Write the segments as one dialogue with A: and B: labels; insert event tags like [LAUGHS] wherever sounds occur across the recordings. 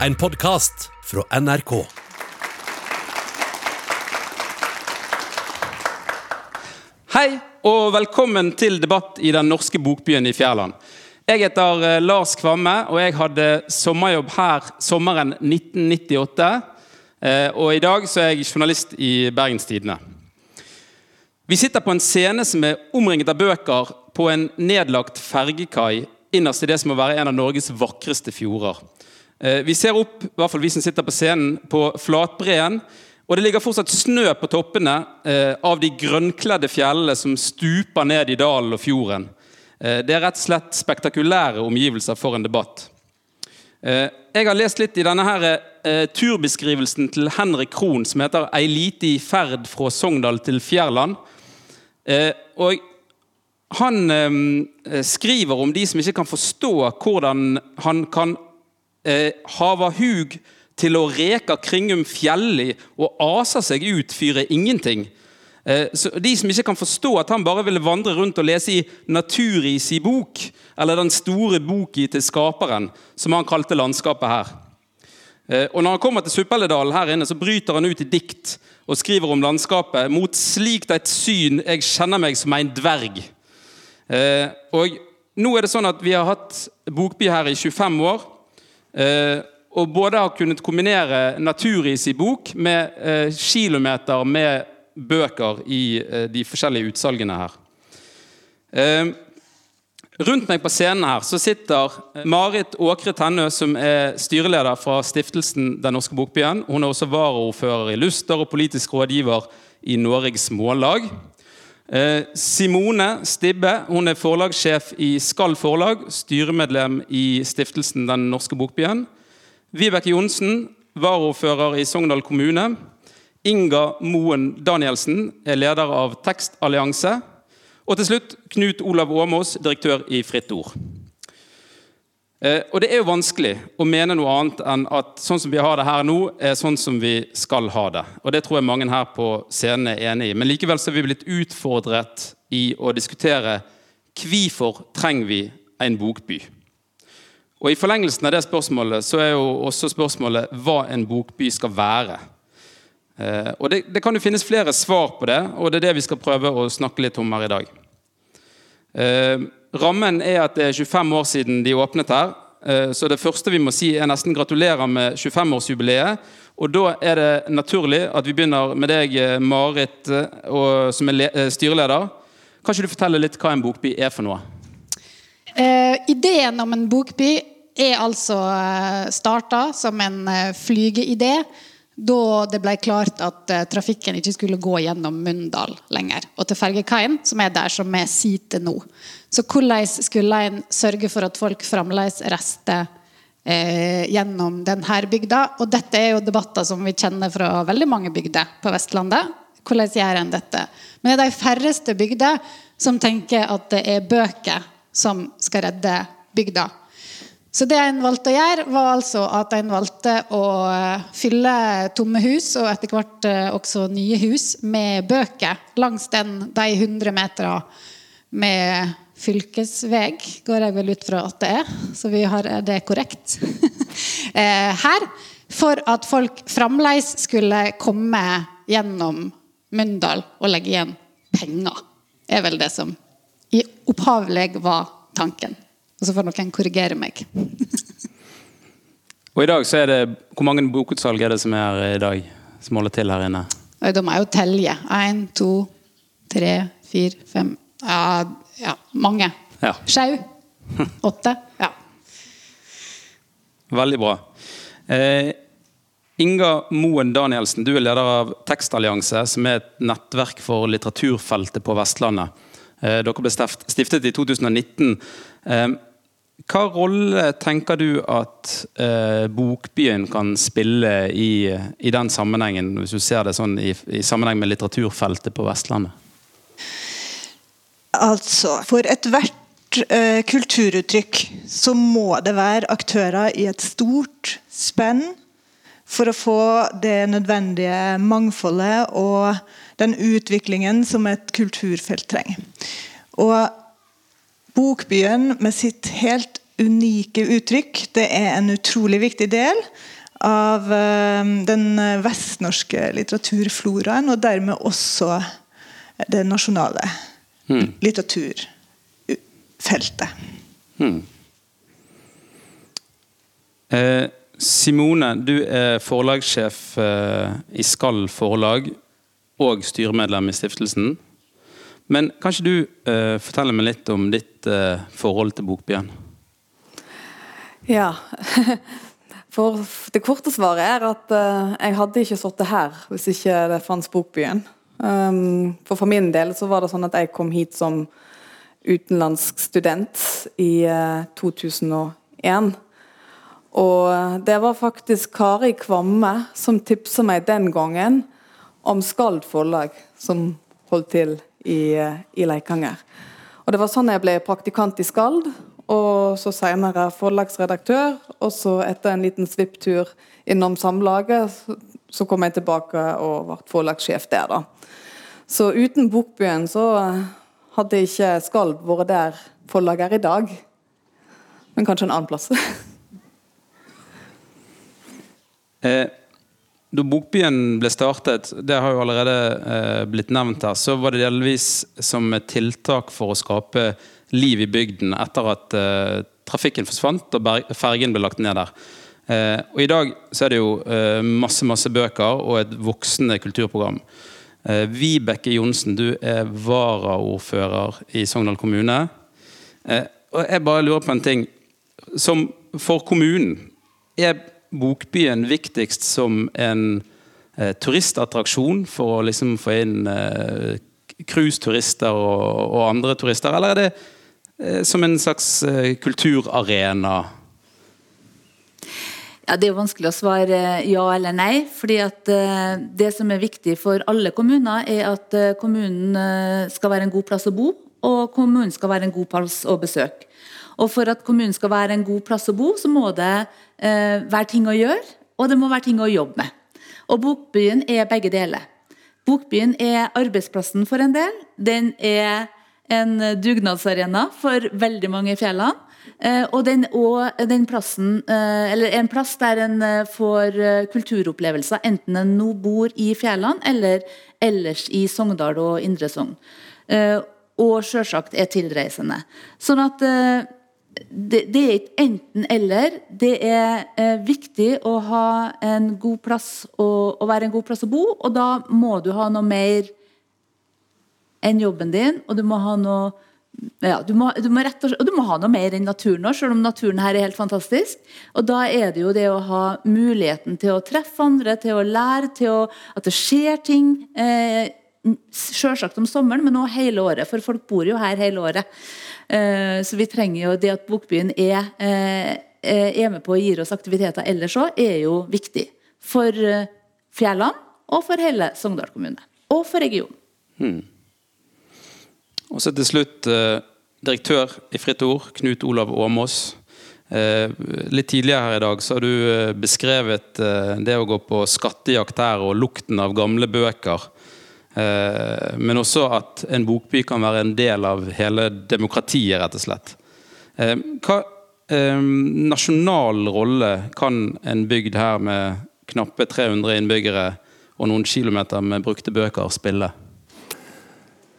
A: En podkast fra NRK.
B: Hei, og velkommen til debatt i den norske bokbyen i Fjærland. Jeg heter eh, Lars Kvamme, og jeg hadde sommerjobb her sommeren 1998. eh, Og i dag så er jeg journalist i Bergens Tidende. Vi sitter på en scene som er omringet av bøker på en nedlagt fergekai innerst i det som må være en av Norges vakreste fjorder. Eh, Vi ser opp, i hvert fall vi som sitter på scenen, på flatbreen. Og det ligger fortsatt snø på toppene eh, av de grønnkledde fjellene som stuper ned i dalen og fjorden. Eh, det er rett og slett spektakulære omgivelser for en debatt. Jeg har lest litt i denne her, turbeskrivelsen til Henrik Krohn som heter 'Ei liti ferd fra Sogndal til Fjærland'. Og han skriver om de som ikke kan forstå hvordan han kan eh, hava hug til å reka kringum fjelli og asa seg ut fyre ingenting. Eh, så De som ikke kan forstå at han bare ville vandre rundt og lese i Naturis i bok, eller Den store boki til skaperen, som han kalte landskapet her. Eh, Og Når han kommer til Suppelledalen her inne, så bryter han ut i dikt og skriver om landskapet. Mot slikt et syn jeg kjenner meg som en dverg. Eh, og nå er det sånn at Vi har hatt Bokby her i 25 år. Eh, og både har kunnet kombinere Naturis i bok med eh, kilometer med bøker i eh, de forskjellige utsalgene her. Rundt meg på scenen her så sitter Marit Åkre Tennø, som er styreleder fra stiftelsen Den norske bokbyen. Hun er også varaordfører i Luster og politisk rådgiver i Noregs Mållag. Eh, Simone Stibbe hun er forlagssjef i Skall forlag, styremedlem i stiftelsen Den norske bokbyen. Vibeke Johnsen, varaordfører i Sogndal kommune. Inga Moen Danielsen er leder av Tekstallianse. Og til slutt Knut Olav Åmås, direktør i Fritt Ord. Eh, og Det er jo vanskelig å mene noe annet enn at sånn som vi har det her nå, er sånn som vi skal ha det. Og Det tror jeg mange her på scenen er enig i. Men likevel så er vi blitt utfordret i å diskutere hvorfor trenger vi en bokby. Og I forlengelsen av det spørsmålet så er jo også spørsmålet hva en bokby skal være. Eh, og det, det kan jo finnes flere svar på det, og det er det vi skal prøve å snakke litt om her i dag. Rammen er at det er 25 år siden de åpnet her. Eh, så det første vi må si, er nesten gratulerer med 25-årsjubileet. Og da er det naturlig at vi begynner med deg, eh, Marit, eh, som er styreleder. Kan ikke du fortelle litt hva en bokby er for noe?
C: Eh, ideen om en bokby er altså starta som en flygeidé da det ble klart at trafikken ikke skulle gå gjennom Mundal lenger. Og til fergekaien, som er der som vi sitter nå. Så hvordan skulle en sørge for at folk fremdeles reiste eh, gjennom denne bygda? Og dette er jo debatter som vi kjenner fra veldig mange bygder på Vestlandet. Hvordan gjør en dette? Men det er de færreste bygder som tenker at det er bøker som skal redde bygda. Så det en valgte å gjøre, var altså at en valgte å eh, fylle tomme hus, og etter hvert eh, også nye hus, med bøker langs den, de 100 meterne med fylkesveg, går jeg vel ut fra at det er. Så vi har er det korrekt [LAUGHS] eh, her. For at folk fremdeles skulle komme gjennom Mundal og legge igjen penger. er vel det som i opphavlig var tanken. Og så får noen korrigere meg. [LAUGHS]
B: Og i dag så er det, Hvor mange bokutsalg er det som er her i dag? Som holder til her inne?
C: Da må jeg jo telje. Én, to, tre, fire, fem Ja, ja mange.
B: Ja.
C: Sjau. [LAUGHS] Åtte. Ja.
B: Veldig bra. Eh, Inga Moen Danielsen, du er leder av Tekstallianse, som er et nettverk for litteraturfeltet på Vestlandet. Eh, dere ble stiftet i 2019. Eh, hva rolle tenker du at eh, Bokbyen kan spille i, i den sammenhengen, hvis du ser det sånn i, i sammenheng med litteraturfeltet på Vestlandet?
D: Altså, for ethvert eh, kulturuttrykk så må det være aktører i et stort spenn for å få det nødvendige mangfoldet og den utviklingen som et kulturfelt trenger. Og Bokbyen med sitt helt unike uttrykk. Det er en utrolig viktig del av eh, den vestnorske litteraturfloraen, og dermed også det nasjonale
B: Mm.
D: litteraturfeltet.
B: Mm. Eh, Simone, du er forlagssjef eh, i Skall forlag og styremedlem i stiftelsen. Men kan ikke du eh, fortelle meg litt om ditt eh, forhold til Bokbyen?
E: Ja. [LAUGHS] For det korte svaret er at eh, jeg hadde ikke sittet her hvis ikke det fantes Bokbyen. Um, for for min del så var det sånn at jeg kom hit som utenlandsk student i uh, 2001. Og det var faktisk Kari Kvamme som tipsa meg den gangen om Skald forlag, som holdt til i, uh, i Leikanger. Og Det var sånn jeg ble praktikant i Skald, og så senere forlagsredaktør. Og så etter en liten svipptur innom Samlaget, så, kom jeg tilbake og ble forlagssjef der. da. Så uten Bokbyen så hadde ikke Skalv vært der forlaget er i dag. Men kanskje en annen plass. [LAUGHS]
B: Eh, da Bokbyen ble startet, det har jo allerede eh, blitt nevnt her, så var det delvis som et tiltak for å skape liv i bygden etter at eh, trafikken forsvant og fergen ble lagt ned der. Eh, og I dag så er det jo eh, masse masse bøker og et voksende kulturprogram. Eh, Vibeke Johnsen, du er varaordfører i Sogndal kommune. Eh, og jeg bare lurer på en ting. Som for kommunen, er Bokbyen viktigst som en eh, turistattraksjon for å liksom få inn eh, cruiseturister og, og andre turister, eller er det som en slags kulturarena?
F: Ja, Det er jo vanskelig å svare ja eller nei. fordi at eh, Det som er viktig for alle kommuner, er at eh, kommunen eh, skal være en god plass å bo, og kommunen skal være en god plass å besøke. Og For at kommunen skal være en god plass å bo, så må det eh, være ting å gjøre, og det må være ting å jobbe med. Og Bokbyen er begge deler. Bokbyen er arbeidsplassen for en del. Den er en dugnadsarena for veldig mange i fjellene. Eh, og den, og den plassen, eh, en plass der en eh, får kulturopplevelser, enten en nå bor i fjellene eller ellers i Sogndal og Indre Sogn. Og selvsagt er tilreisende. Sånn at det, det er ikke enten-eller. Det er viktig å ha en god plass å, å være en god plass å bo, og da må du ha noe mer enn jobben din, og du må ha noe ja, du må, du må rett og, slett, og du må ha noe mer enn naturen òg, selv om naturen her er helt fantastisk. Og da er det jo det å ha muligheten til å treffe andre, til å lære, til å, at det skjer ting. Eh, Selvsagt om sommeren, men også hele året, for folk bor jo her hele året. Eh, så vi trenger jo det at Bokbyen er, eh, er med på å gi oss aktiviteter ellers òg, er jo viktig. For eh, fjellene og for hele Sogndal kommune. Og for regionen.
B: Og så til slutt eh, direktør i Fritt Ord, Knut Olav Åmås. Eh, litt tidligere her i dag så har du eh, beskrevet det å gå på skattejakt her og lukten av gamle bøker. Men også at en bokby kan være en del av hele demokratiet, rett og slett. Hva nasjonal rolle kan en bygd her med knappe 300 innbyggere og noen kilometer med brukte bøker spille?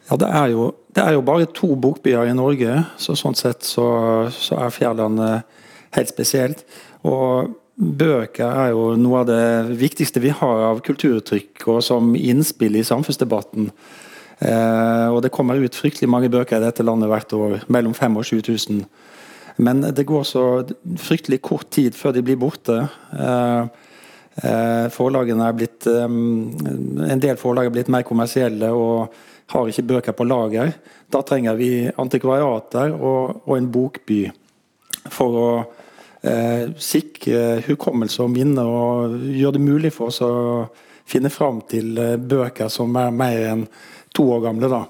G: Ja, det er, jo, det er jo bare to bokbyer i Norge, så sånn sett så, så er Fjærland eh, helt spesielt. Og bøker er jo noe av det viktigste vi har av kulturuttrykk og som innspill i samfunnsdebatten. Eh, og det kommer ut fryktelig mange bøker i dette landet hvert år, mellom 5000 og 7000. Men det går så fryktelig kort tid før de blir borte. Eh, eh, forlagene er blitt eh, En del forlag er blitt mer kommersielle og har ikke bøker på lager. Da trenger vi antikvariater og, og en bokby for å eh, sikre hukommelse og minne, og gjøre det mulig for oss å finne fram til eh, bøker som er mer enn to år gamle. da.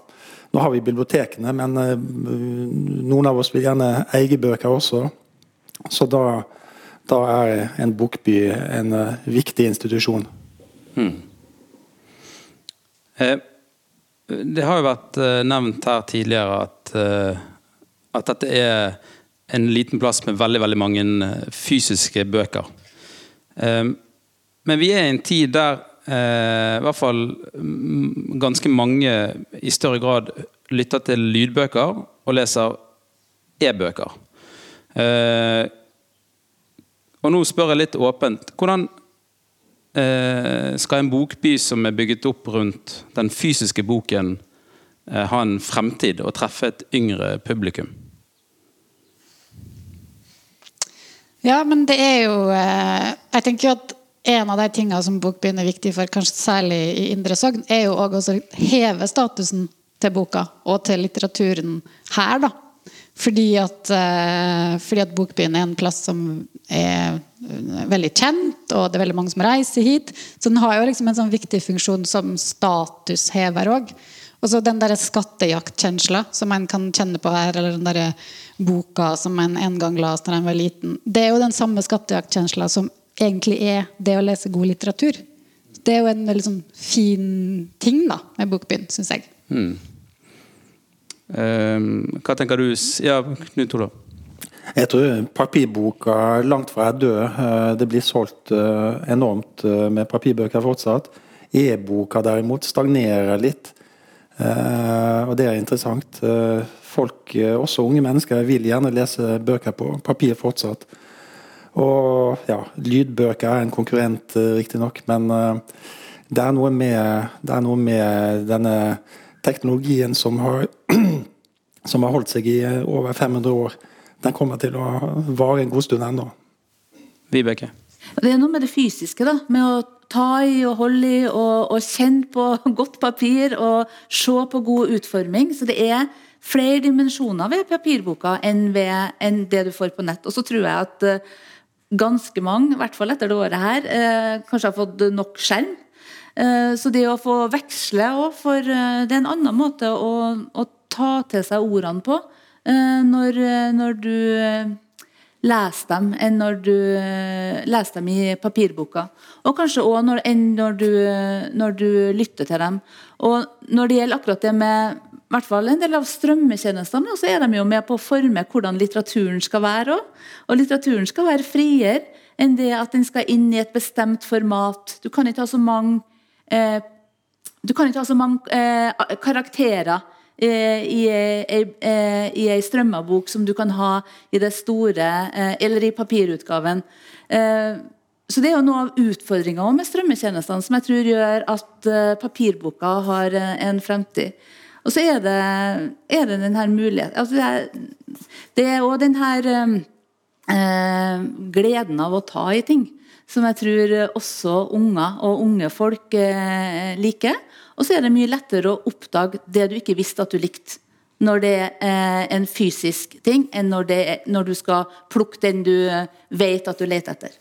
G: Nå har vi bibliotekene, men eh, noen av oss vil gjerne eie bøker også. Så da, da er en bokby en eh, viktig institusjon.
B: Eh, Det har jo vært eh, nevnt her tidligere at, eh, at dette er en liten plass med veldig veldig mange eh, fysiske bøker. Eh, men vi er i en tid der i hvert fall mm, ganske mange i større grad lytter til lydbøker og leser e-bøker. Eh, og nå spør jeg litt åpent. Hvordan skal en bokby som er bygget opp rundt den fysiske boken, eh, ha en fremtid og treffe et yngre publikum?
C: Ja, men det er jo eh, Jeg tenker at en av de tingene som Bokbyen er viktig for, kanskje særlig i Indre Sogn, er jo også å heve statusen til boka og til litteraturen her, da. Fordi at, eh, fordi at Bokbyen er en plass som er veldig kjent, og det er veldig mange som reiser hit. Så den har jo liksom en sånn viktig funksjon som statushever òg. Og så den der skattejaktkjensla som en kan kjenne på her, eller den der boka som en en gang las da en var liten. Det er jo den samme skattejaktkjensla som egentlig er det å lese god litteratur. Det er jo en veldig sånn fin ting da med Bokbyen, syns jeg.
B: Hmm. Um, hva tenker du? Ja, Knut Olav?
G: Jeg tror papirboka langt fra er død. Eh, Det blir solgt eh, enormt eh, med papirbøker fortsatt. E-boka derimot stagnerer litt. Og det er interessant. Folk, også unge mennesker, vil gjerne lese bøker på papir fortsatt. Og ja, lydbøker er en konkurrent, riktignok, men det er med, det er noe med denne teknologien som har, [CLEARS THROAT] som har holdt seg i over 500 år. Den kommer til å vare en god stund ennå.
B: Vibeke?
F: Det er noe med det fysiske, da. Med å ta i og holde i og, og kjenne på [LAUGHS] godt papir og se på god utforming. Så det er flere dimensjoner ved papirboka enn, ved, enn det du får på nett. Og så tror jeg at eh, ganske mange, i hvert fall etter det året her, eh, kanskje har fått nok skjerm. Eh, Så det å få veksle òg, for eh, det er en annen måte å, å ta til seg ordene på når, eh, når du eh, leser dem, enn når du eh, leser dem i papirboka. Og kanskje òg når, når eh, når du lytter til dem. Og når det gjelder akkurat det med i hvert fall en del av strømmetjenestene, så er de jo med på å forme hvordan litteraturen skal være òg. Og litteraturen skal være friere enn det at den skal inn i et bestemt format. Du kan ikke ha så mange eh, ha så mange eh, karakterer eh, i, ei- eh, strømmebok som du kan ha i det store, eh, eller i papirutgaven. Eh, så Det er jo noe av utfordringa med strømmetjenestene som jeg tror gjør at eh, papirboka har eh, en fremtid. Og så er det, er det denne muligheten altså det, er, det òg denne eh, eh, gleden av å ta i ting. Som jeg tror også unger og unge folk eh, liker. Og så er det mye lettere å oppdage det du ikke visste at du likte. Når det er eh, en fysisk ting, enn når, det er, når du skal plukke den du eh, vet at du leter etter.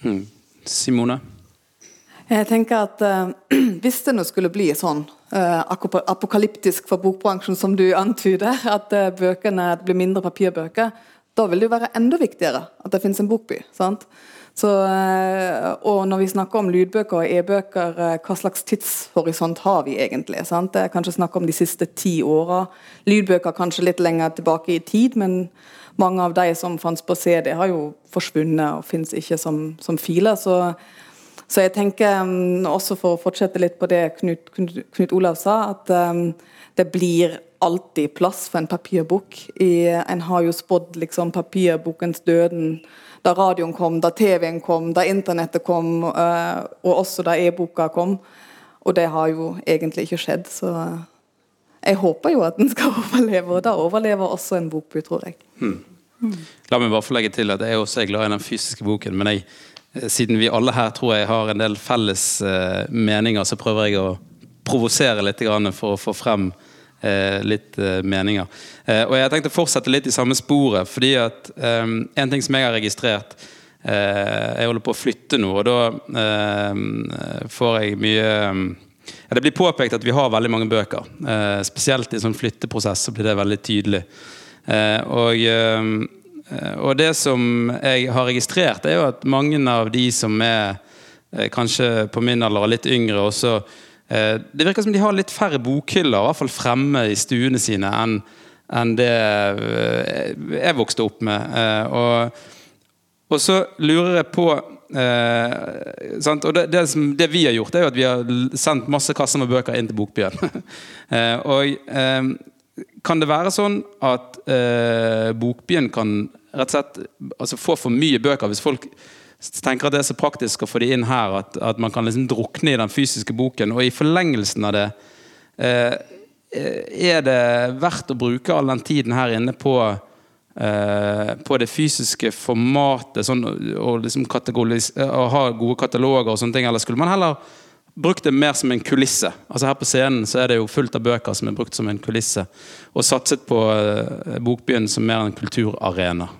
B: Hmm. Simone?
E: Jeg tenker at uh, [CLEARS THROAT] Hvis det nå skulle bli sånn uh, apokalyptisk for bokbransjen som du antyder, [LAUGHS] at uh, bøkene blir mindre papirbøker, da vil det jo være enda viktigere at det finnes en bokby. sant? Så, eh, og når vi snakker om lydbøker og e-bøker, eh, hva slags tidshorisont har vi egentlig? sant? Det er kanskje snakk om de siste ti åra. Lydbøker kanskje litt lenger tilbake i tid, men mange av de som fantes på CD, har jo forsvunnet og finnes ikke som, som filer. så så jeg tenker, um, også for å fortsette litt på det Knut, Knut, Knut Olav sa, at um, det blir alltid plass for en papirbok. I, en har jo spådd liksom, papirbokens døden da radioen kom, da TV-en kom, da internettet kom, uh, og også da e-boka kom. Og det har jo egentlig ikke skjedd, så jeg håper jo at den skal [LAUGHS] overleve, og da overlever også en bokby, tror jeg.
B: La meg bare få legge til at jeg også er glad i den fysiske boken. Men jeg, eh, siden vi alle her tror jeg har en del felles eh, meninger, så prøver jeg å provosere litt for å få frem eh, litt eh, meninger. Eh, og jeg tenkte å fortsette litt i samme sporet, fordi at eh, en ting som jeg har registrert eh, Jeg holder på å flytte nå, og da eh, får jeg mye eh, ja, Det blir påpekt at vi har veldig mange bøker. Eh, spesielt i sånn flytteprosess så blir det veldig tydelig. Eh, og, og det som jeg har registrert, er jo at mange av de som er kanskje på min alder og litt yngre også Det virker som de har litt færre bokhyller, i hvert fall fremme i stuene sine, enn enn det eh, jeg vokste opp med. Eh, og, og så lurer jeg på eh? Og det, det, som, det, vi har gjort, er jo at vi har sendt masse kasser med bøker inn til Bokbyen. [LAUGHS] eh, og eh, kan det være sånn at eh, Bokbyen kan rett og slett altså få for mye bøker hvis folk tenker at det er så praktisk å få de inn her at, at man kan liksom drukne i den fysiske boken. Og i forlengelsen av det eh, er det verdt å bruke all den tiden her inne på eh, på det fysiske formatet sånn, og liksom å ha gode kataloger og sånne ting, eller skulle man heller brukt det mer som en kulisse? Altså Her på scenen så er det jo fullt av bøker som er brukt som en kulisse, og satset på eh, Bokbyen som mer en kulturarena.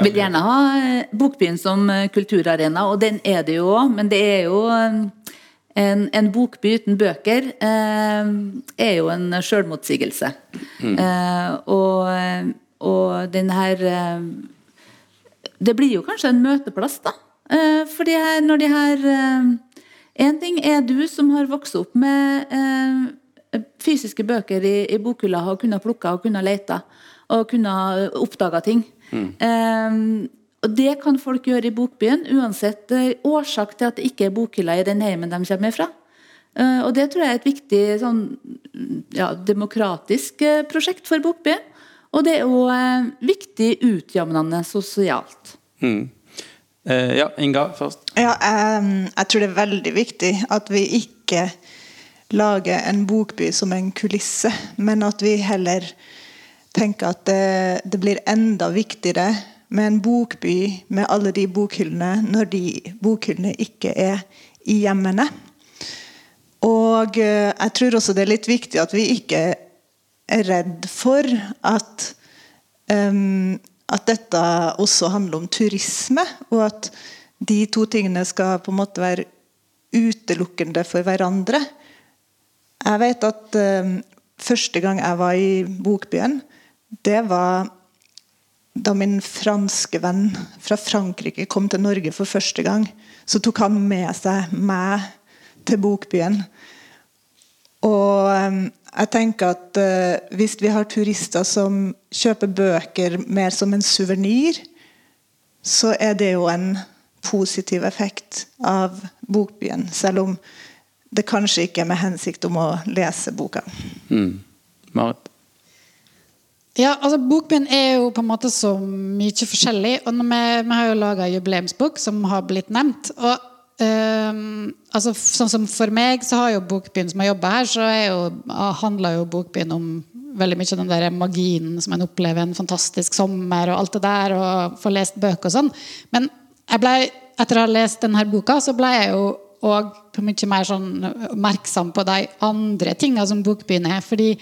F: Vil gjerne ha eh, Bokbyen som eh, kulturarena, og den er det jo òg. Men det er jo eh, en, en, bokby uten bøker eh, er jo en sjølmotsigelse. Mm. Eh, og, og, den her eh, Det blir jo kanskje en møteplass, da. for de her, når de her En ting er du som har vokst opp med fysiske bøker i, i bokhylla, og kunne plukke og kunne lete og kunne oppdage ting. Mm. og Det kan folk gjøre i Bokbyen, uansett uh, årsak til at det ikke er bokhylla i den heimen de kommer fra. Uh, og Det tror jeg er et viktig sånn, ja, demokratisk uh, prosjekt for Bokbyen. Og det er òg viktig utjevnende sosialt. Mm.
B: ja, Inga først.
D: Ja, um, jeg tror det er veldig viktig at vi ikke lager en bokby som en kulisse, men at vi heller tenker at det, det, blir enda viktigere med en bokby med alle de bokhyllene når de bokhyllene ikke er i hjemmene. Og eh, jeg tror også det er litt viktig at vi ikke er redd for at um, at dette også handler om turisme, og at de to tingene skal på en måte være utelukkende for hverandre. Jeg vet at um, første gang jeg var i Bokbyen, det var da min franske venn fra Frankrike kom til Norge for første gang. Så tok han med seg meg til Bokbyen. Og ehm, jeg tenker at uh, hvis vi har turister som kjøper bøker mer som en suvenir, så er det jo en positiv effekt av Bokbyen. Selv om det kanskje ikke er med hensikt om å lese boka. Mm.
B: Marit?
C: Ja, altså Bokbyen er jo på en måte så mye forskjellig. og Vi, vi har jo laga jubileumsbok, som har blitt nevnt. og Um, altså, sånn som For meg så har jo Bokbyen som har jobba her, så jo, handler jo Bokbyen om veldig mye den der magien som en opplever en fantastisk sommer og alt det der, og få lest bøker og sånn. Men jeg ble, etter å ha lest denne boka, så ble jeg jo òg mye mer sånn oppmerksom på de andre tinga som Bokbyen er. fordi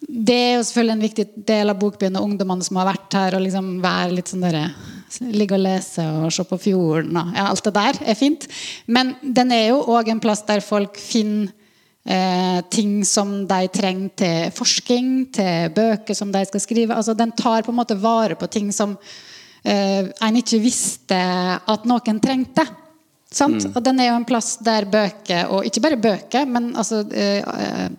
C: det er jo selvfølgelig en viktig del av Bokbyen og ungdommene som har vært her. og liksom være litt sånn der, Ligge og lese og se på fjorden og ja, alt det der er fint. Men den er jo òg en plass der folk finner eh, ting som de trenger til forskning, til bøker som de skal skrive. altså Den tar på en måte vare på ting som eh, en ikke visste at noen trengte. Mm. Og den er jo en plass der bøker, og ikke bare bøker, men altså eh, eh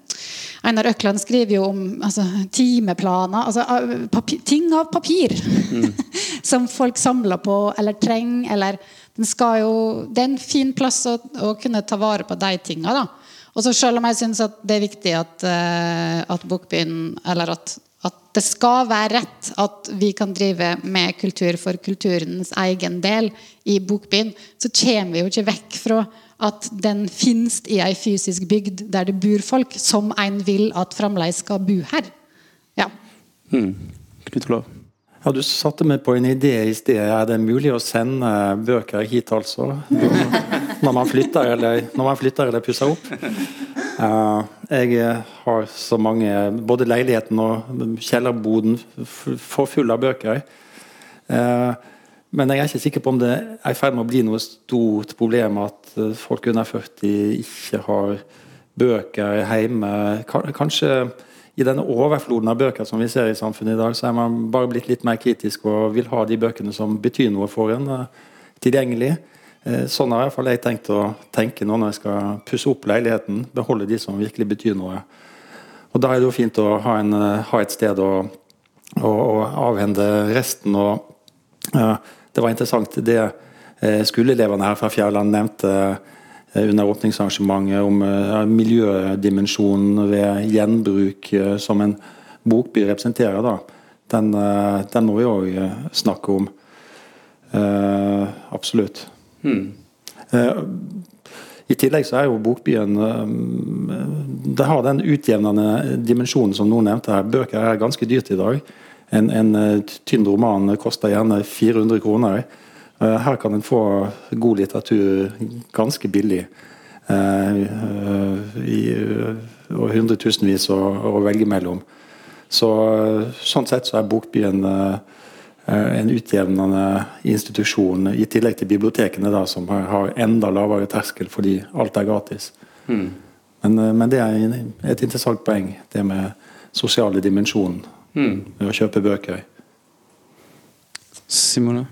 C: Einar Økland skriver jo om altså, timeplaner, altså papir, ting av papir. Mm. [LAUGHS] som folk samler på eller trenger. Eller, den jo, det er en fin plass å, å, kunne ta vare på de tinga. Og så Selv om jeg syns det er viktig at, uh, at Bokbyen Eller at, at, det skal være rett at vi kan drive med kultur for kulturens egen del i Bokbyen, så kommer vi jo ikke vekk fra at den finnes i ei fysisk bygd der det bor folk, som en vil at fremdeles skal bo her. Ja.
B: Hmm. Knut Olav?
G: Ja, Du satte meg på en idé i sted. Er det mulig å sende bøker hit, altså? [LAUGHS] Når man flytter eller, når man flytter eller pusser opp? Jeg har så mange Både leiligheten og kjellerboden for full av bøker. Uh, men jeg er ikke sikker på om det er i ferd med å bli noe stort problem at eh, folk under 40 ikke har bøker hjemme. Kanskje i denne overfloden av bøker som vi ser i samfunnet i dag, så er man bare blitt litt mer kritisk og vil ha de bøkene som betyr noe for en, eh, tilgjengelig. Eh, sånn har i jeg tenkt å tenke nå når jeg skal pusse opp leiligheten. Beholde de som virkelig betyr noe. Og Da er det jo fint å ha, en, ha et sted å, å, å avhende resten. og ja, Det var interessant det eh, skoleelevene her fra Fjærland nevnte eh, under åpningsarrangementet om eh, miljødimensjonen ved gjenbruk eh, som en bokby representerer. da. Den, eh, den må vi òg snakke om. Eh, absolutt. Eh, I tillegg så er jo Bokbyen eh, Det har den utjevnende dimensjonen som noen nevnte her. Bøker er ganske dyrt i dag. En, en eh, tynn roman koster gjerne 400 kroner. Her kan en få god litteratur ganske billig. I, og hundretusenvis å, å velge mellom. Så, sånn sett så er Bokbyen eh, en utjevnende institusjon, i tillegg til bibliotekene, da, som har, enda lavere terskel fordi alt er gratis. Men, eh, men det er et interessant poeng, det med sosiale dimensjonen ved å kjøpe bøker.
B: Simone?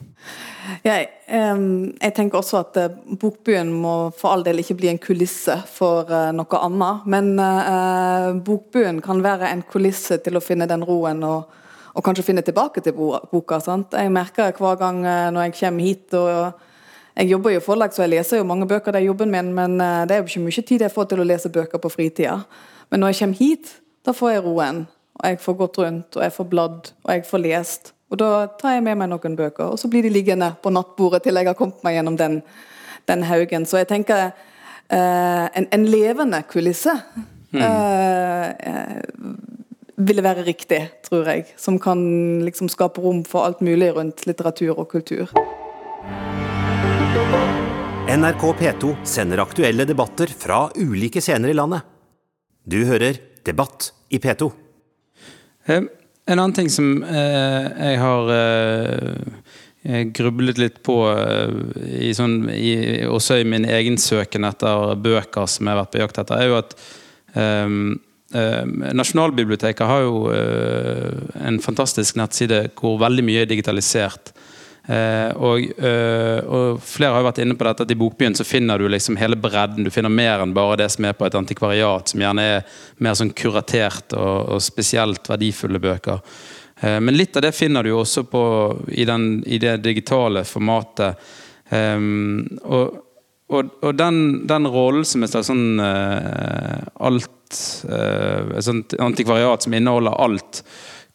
E: Jeg, um, jeg tenker også at eh, Bokbyen må for all del ikke bli en kulisse for uh, noe annet. Men uh, Bokbyen kan være en kulisse til å finne den roen og, og kanskje finne tilbake til boka. Sant? Jeg merker hver gang eh, når jeg kommer hit og Jeg jobber jo i forlag, så jeg leser jo mange bøker. Det er jobben min, men eh, det er jo ikke mye tid jeg får til å lese bøker på fritida. Men når jeg kommer hit, da får jeg roen. Og jeg får gått rundt, og jeg får bladd, og jeg får lest. Og da tar jeg med meg noen bøker, og så blir de liggende på nattbordet til jeg har kommet meg gjennom den, den haugen. Så jeg tenker eh, en, en levende kulisse Mm. eh, ville være riktig, tror jeg. Som kan liksom skape rom for alt mulig rundt litteratur og kultur.
H: NRK P2 sender aktuelle debatter fra ulike scener i landet. Du hører Debatt i P2.
B: Eh, En annen ting som eh, jeg har eh, grublet litt på eh, i sånn, i, også i min egen søken etter bøker som jeg har vært på jakt etter, er jo at eh, eh, Nasjonalbiblioteket har jo eh, en fantastisk nettside hvor veldig mye er digitalisert. Eh, og, eh, og flere har vært inne på dette at i Bokbyen så finner du liksom hele bredden. Du finner mer enn bare det som er på et antikvariat, som gjerne er mer sånn kuratert og, og spesielt verdifulle bøker. Men litt av det finner du jo også på, i, den, i det digitale formatet. Eh, og og, den, den rollen som er sånn eh, alt eh, Et antikvariat som inneholder alt.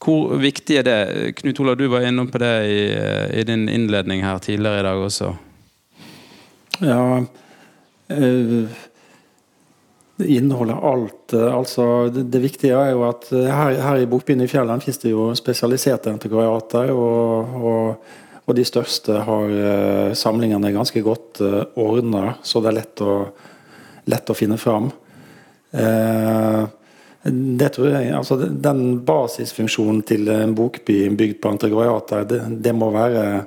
B: Hvor viktig er det? Knut Olav, du var innom på det i, eh, i din innledning her tidligere i dag også.
G: Ja eh, Det inneholder alt. eh, Altså, det, viktige er jo at eh, her, her i Bokbyen i Fjellene finnes det jo spesialiserte antikvariater. Og, og, og de største har eh, samlingene ganske godt ordna, så det er lett å, lett å finne fram. Eh, det tror jeg, altså Den basisfunksjonen til en bokby bygd på antikvariater, det, det, må være,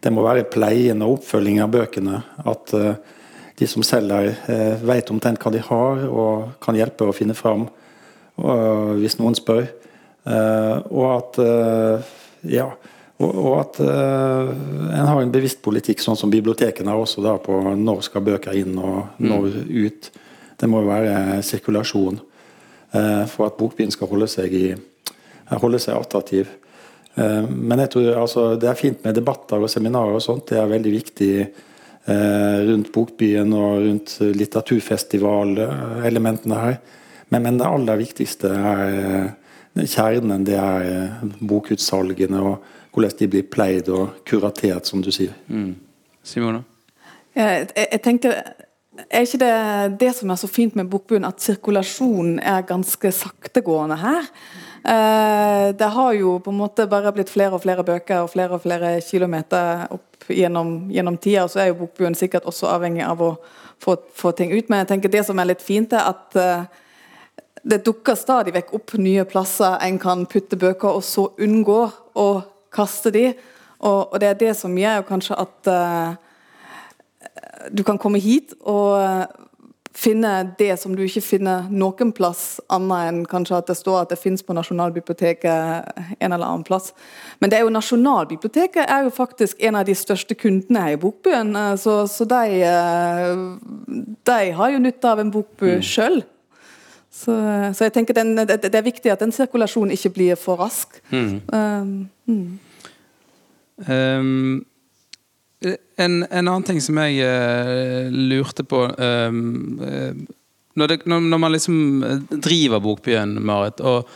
G: det må være pleien og oppfølging av bøkene. At eh, de som selger, uh, vet omtrent hva de har og kan hjelpe å finne fram hvis noen spør. Eh, og at eh, ja, og, at eh, en har en bevisst politikk, sånn som bibliotekene har også, da, på når skal bøker inn og når ut. Det må jo være sirkulasjon eh, for at bokbyen skal holde seg, i, holde seg attraktiv. Eh, men jeg tror altså, det er fint med debatter og seminarer og sånt. Det er veldig viktig eh, rundt Bokbyen og rundt litteraturfestivalelementene her. Men, men det aller viktigste er kjernen. Det er bokutsalgene og hvordan de blir pleid og kuratert, som du sier.
B: Simone?
E: Jeg, jeg, jeg tenker er ikke det det som er så fint med bokbunnen, at sirkulasjonen er ganske saktegående her? Eh, det har jo på en måte bare blitt flere og flere bøker og flere og flere kilometer opp gjennom, gjennom tida, og så er jo bokbuen sikkert også avhengig av å få, få ting ut. Men jeg tenker det som er litt fint, er at eh, det dukker stadig vekk opp nye plasser en kan putte bøker, og så unngå å kaste de. Og, og det er det som gjør kanskje at eh, du kan komme hit og eh, finne det som du ikke finner noen plass, annet enn kanskje at det står at det finnes på Nasjonalbiblioteket en eller annen plass. Men det er jo Nasjonalbiblioteket er jo faktisk en av de største kundene her i Bokbyen, eh, så, så de, eh, de har jo nytte av en bokbu sjøl. Så, så jeg tenker den, det, det er viktig at den sirkulasjonen ikke blir for rask. Um, mm.
B: Um, en, en annen ting som jeg uh, lurte på eh, når, det, når, når man liksom driver Bokbyen, Marit, og,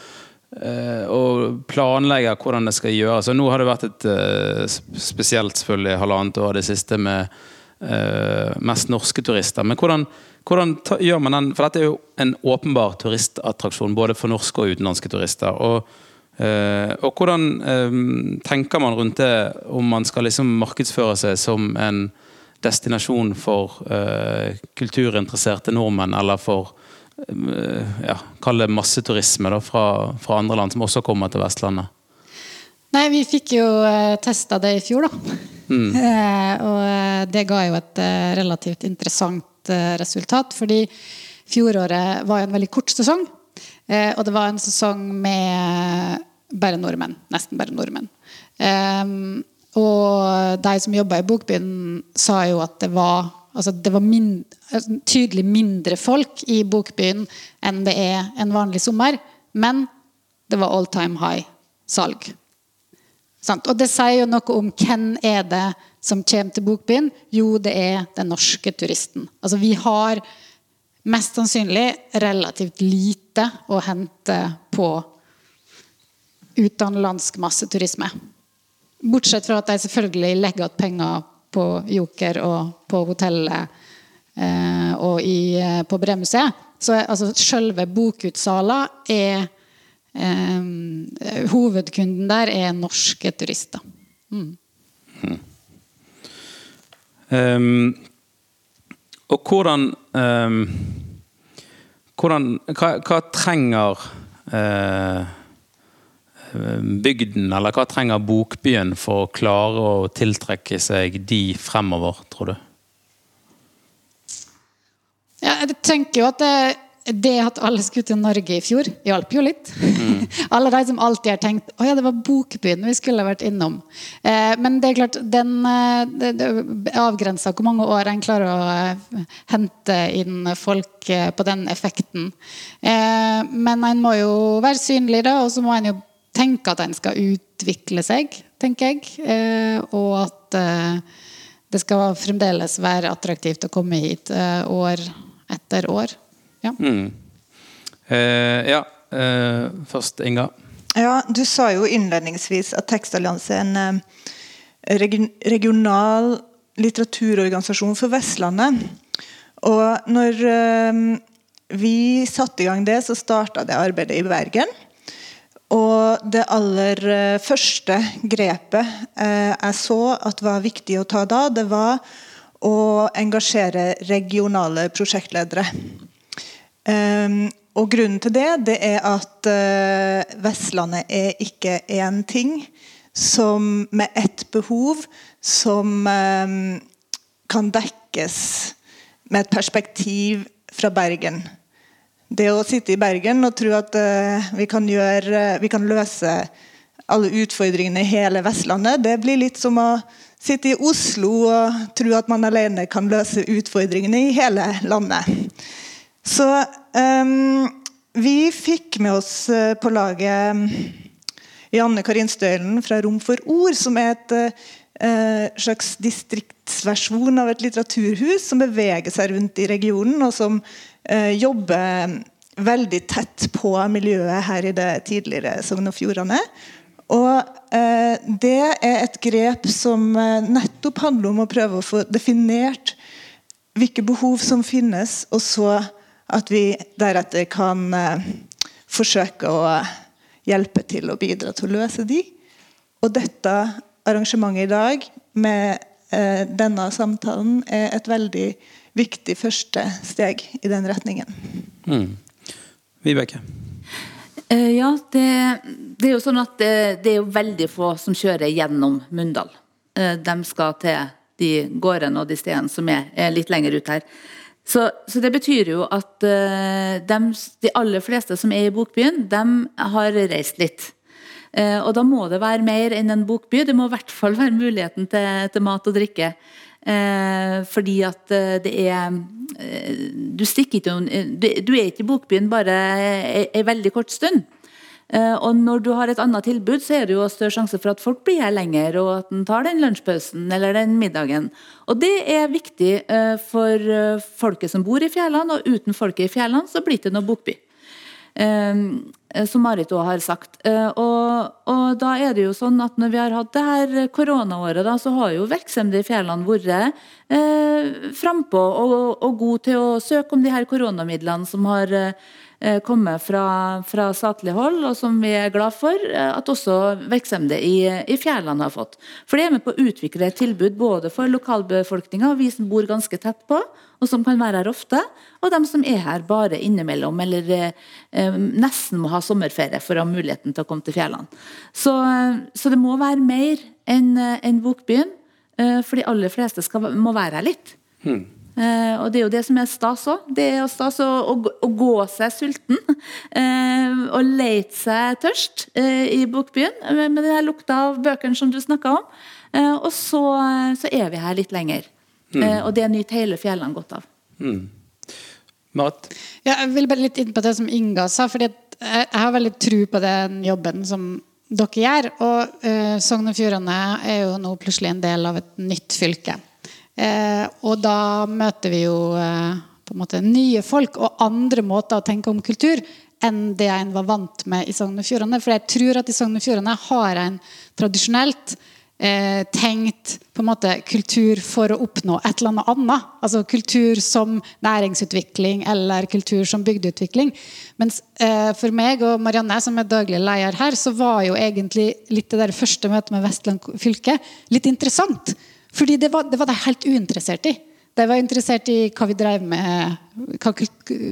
B: uh, og planlegger hvordan det skal gjøres og Nå har det vært et eh, spesielt selvfølgelig halvannet år det siste med eh, mest norske turister. Men hvordan, hvordan ta, gjør man den For dette er jo en åpenbar turistattraksjon både for norske og utenlandske turister. og Uh, og hvordan um, tenker man rundt det, om man skal liksom markedsføre seg som en destinasjon for uh, kulturinteresserte nordmenn, eller for ja, kall det masseturisme da, fra, fra, andre land som også kommer til Vestlandet?
C: Nei, vi fikk jo testa det i fjor, da. Mm. [LAUGHS] og det ga jo et relativt interessant resultat, fordi fjoråret var jo en veldig kort sesong. Eh, og det var en sesong med bare nordmenn. Nesten bare nordmenn. Eh, og de som jobba i Bokbyen, sa jo at det var, altså det var min, altså tydelig mindre folk i Bokbyen enn det er en vanlig sommer. Men det var all time high salg. Og det sier jo noe om hvem er det som kommer til Bokbyen. Jo, det er den norske turisten. Altså vi har mest sannsynlig relativt lite å hente på utenlandsk masseturisme. Bortsett fra at de selvfølgelig legger igjen penger på Joker og på hotellet eh, og i, eh, på Bremuseet. Så altså, selve bokutsala er eh, Hovedkunden der er norske turister. Mm. Mm.
B: Um, og hvordan, um, hvordan hva, hva, trenger eh, bygden, eller hva trenger Bokbyen for å klare å tiltrekke seg de fremover, tror du?
C: Ja, jeg tenker jo at det det at alle skulle til Norge i fjor, hjalp jo litt. Mm. [LAUGHS] alle de som alltid har tenkt å ja, det var Bokbyen vi skulle vært innom. Eh, men det er klart, den eh, avgrensa hvor mange år en klarer å eh, hente inn folk eh, på den effekten. Eh, men en må jo være synlig, da, og så må en jo tenke at en skal utvikle seg, tenker jeg. Eh, og at det skal fremdeles være attraktivt å komme hit år etter år. Ja. Mm.
B: Eh, ja. Eh, først Inga.
D: Ja, Du sa jo innledningsvis at Tekstallianse er en eh, regional litteraturorganisasjon for Vestlandet. Og når eh, vi satte i gang det, så starta det arbeidet i Bergen. Og det aller eh, første grepet eh, jeg så at var viktig å ta da, det var å engasjere regionale prosjektledere. Um, og grunnen til det, det er at uh, Vestlandet er ikke én ting som med ett behov som um, kan dekkes med et perspektiv fra Bergen. Det å sitte i Bergen og tro at uh, vi, kan gjøre, vi kan løse alle utfordringene i hele Vestlandet, det blir litt som å sitte i Oslo og tro at man alene kan løse utfordringene i hele landet. Så um, vi fikk med oss uh, på laget um, Janne Karin Stølen fra Rom for ord, som er et uh, slags distriktsversjon av et litteraturhus som beveger seg rundt i regionen, og som uh, jobber veldig tett på miljøet her i det tidligere Sogn og Fjordane. Og eh, Det er et grep som eh, nettopp handler om å prøve å få definert hvilke behov som finnes, og så at vi deretter kan eh, forsøke å hjelpe til å bidra til å løse de. Og dette arrangementet i dag med eh, denne samtalen er et veldig viktig første steg i den retningen.
B: Mm. Vibeke?
F: Eh, ja, det, det, er jo sånn at det, det, er jo veldig få som kjører gjennom Mundal. Eh, de skal til de gårdene og de stedene som er, er litt lenger ut her. Så, så, det betyr jo at uh, dem, de aller fleste som er i Bokbyen, de har reist litt. Uh, og da må det være mer enn en bokby. Det må i hvert fall være muligheten til, til mat og drikke. Eh, fordi at eh, det er eh, Du stikker ikke du er ikke i Bokbyen bare ei veldig kort stund. Eh, og når du har et annet tilbud, så er det jo større sjanse for at folk blir her lenger, og at en tar den lunsjpausen eller den middagen. Og det er viktig eh, for eh, folket som bor i fjellene, og uten folket i fjellene så blir det noe bokby. Som Marit òg har sagt. Og, og, da er det jo sånn at når vi har hatt det her koronaåret, da, så har jo virksomheter i fjellene vært eh, frampå og, og gode til å søke om de her koronamidlene som har Eh, komme fra, fra statlig hold, og som vi er glad for eh, at også virksomheter i, i Fjærland har fått. For det er med på å utvikle et tilbud både for lokalbefolkninga og vi som bor ganske tett på, og som kan være her ofte, og dem som er her bare innimellom, eller eh, nesten må ha sommerferie for å ha muligheten til å komme til Fjærland. Så, så, det må være mer enn en Bokbyen, eh, for de aller fleste skal, må være her litt. Hmm. Eh, og det er jo det som er stas òg. Det er stas å, å, å, gå seg sulten. Eh, og leite seg tørst eh, i Bokbyen med, med den lukta av bøkene som du snakka om. Eh, og så, så, er vi her litt lenger. Mm. Eh, og det nyter hele fjellene godt av. Mm.
B: Marit?
C: Ja, jeg vil bare litt inn på det som Inga sa. fordi jeg har veldig tro på den jobben som dere gjør. Og uh, Sogn og Fjordane er jo nå plutselig en del av et nytt fylke. Eh, og da møter vi jo eh, på en måte nye folk og andre måter å tenke om kultur enn det en var vant med i Sogn og Fjordane. For jeg tror at i Sogn og Fjordane har en tradisjonelt eh, tenkt på en måte kultur for å oppnå et eller annet annet. Altså kultur som næringsutvikling eller kultur som bygdeutvikling. Mens eh, for meg og Marianne, som er daglig leder her, så var jo egentlig litt det der første møtet med Vestland fylke litt interessant. Fordi det var, det var de helt uinteressert i. De var interessert i hva vi drev med, hva,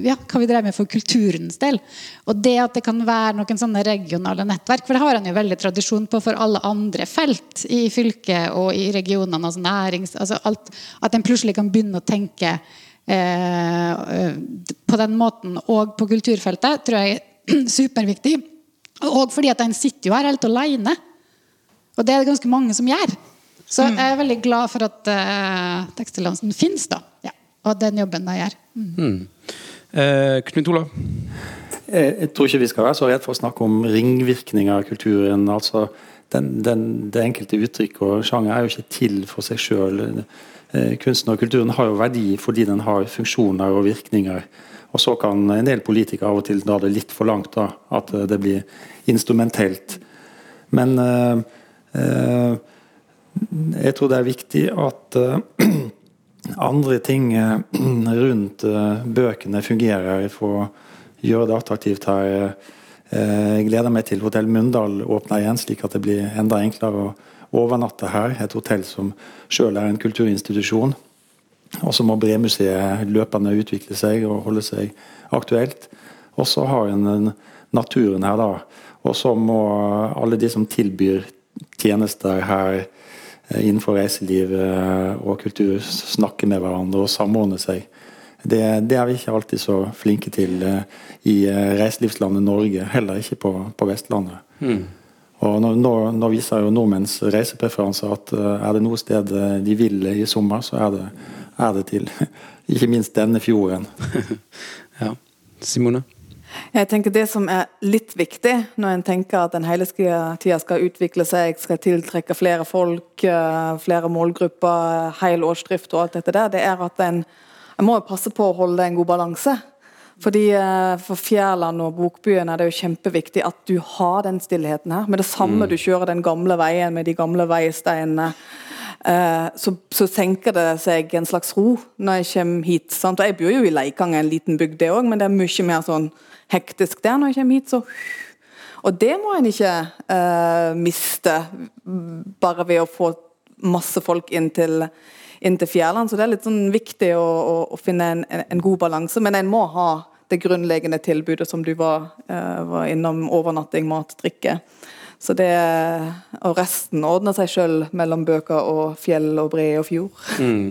C: ja, hva vi drev med for kulturens del. Og det at det kan være noen sånne regionale nettverk, for det har en jo veldig tradisjon på for alle andre felt i fylket og i regionene. altså nærings, altså alt, At en plutselig kan begynne å tenke eh, på den måten og på kulturfeltet, tror jeg er [CLEARS THROAT] superviktig. Og fordi at en sitter jo her helt alene. Og det er det ganske mange som gjør. Så mm. jeg er veldig glad for at uh, Tekstilalliansen fins, da. Ja. Og den jobben de gjør. Mm. Mm.
B: Eh, Knut Olav?
G: Jeg, jeg, tror ikke vi skal være så redd for å snakke om ringvirkninger av kulturen. altså den, den, Det enkelte uttrykk og sjanger er jo ikke til for seg sjøl. Eh, kunsten og kulturen har jo verdi fordi den har funksjoner og virkninger. Og så kan en del politikere av og til dra det litt for langt, da, at det blir instrumentelt. Men eh, eh, jeg tror det er viktig at uh, [CLEARS THROAT] andre ting uh, [CLEARS THROAT] rundt uh, bøkene fungerer for å gjøre det attraktivt her. Jeg gleder meg til Hotell Mundal åpner igjen, slik at det blir enda enklere å overnatte her. Et hotell som sjøl er en kulturinstitusjon. Og så må Bremuseet løpende utvikle seg og holde seg aktuelt. Og så har en naturen her, da. Og så må alle de som tilbyr tjenester her, Eh, innenfor reiseliv eh, og kultur snakke med hverandre og samordne seg. Det, det, er vi ikke alltid så flinke til eh, i reiselivslandet Norge, heller ikke på, på Vestlandet. Mm. Og nå, nå, nå, viser jo nordmenns reisepreferanser at er det noe sted de vil i sommer, så er det, er det til [LAUGHS] ikke minst denne fjorden. [LAUGHS]
B: ja. Simone?
E: Jeg tenker Det som er litt viktig når en tenker at en hele tida skal utvikle seg, skal tiltrekke flere folk, eh, flere målgrupper, hel årsdrift og alt dette der, det er at en, en må passe på å holde en god balanse. Fordi eh, For Fjærland og Bokbyen er det jo kjempeviktig at du har den stillheten her. Med det samme mm. du kjører den gamle veien med de gamle veisteinene, eh, så, så, senker det seg en slags ro når jeg kommer hit. Sant? Og Jeg bor jo i Leikang, en liten bygd det òg, men det er mye mer sånn hektisk der når jeg kommer hit. så og det må en ikke uh, miste bare ved å få masse folk inn til, inn til Fjærland. Så det er litt sånn viktig å, å, å finne en, en, god balanse. Men en må ha det grunnleggende tilbudet som du var, uh, var innom. Overnatting, mat, drikke. Så det, og resten ordner seg sjøl mellom bøker og fjell og bre og fjord. Mm.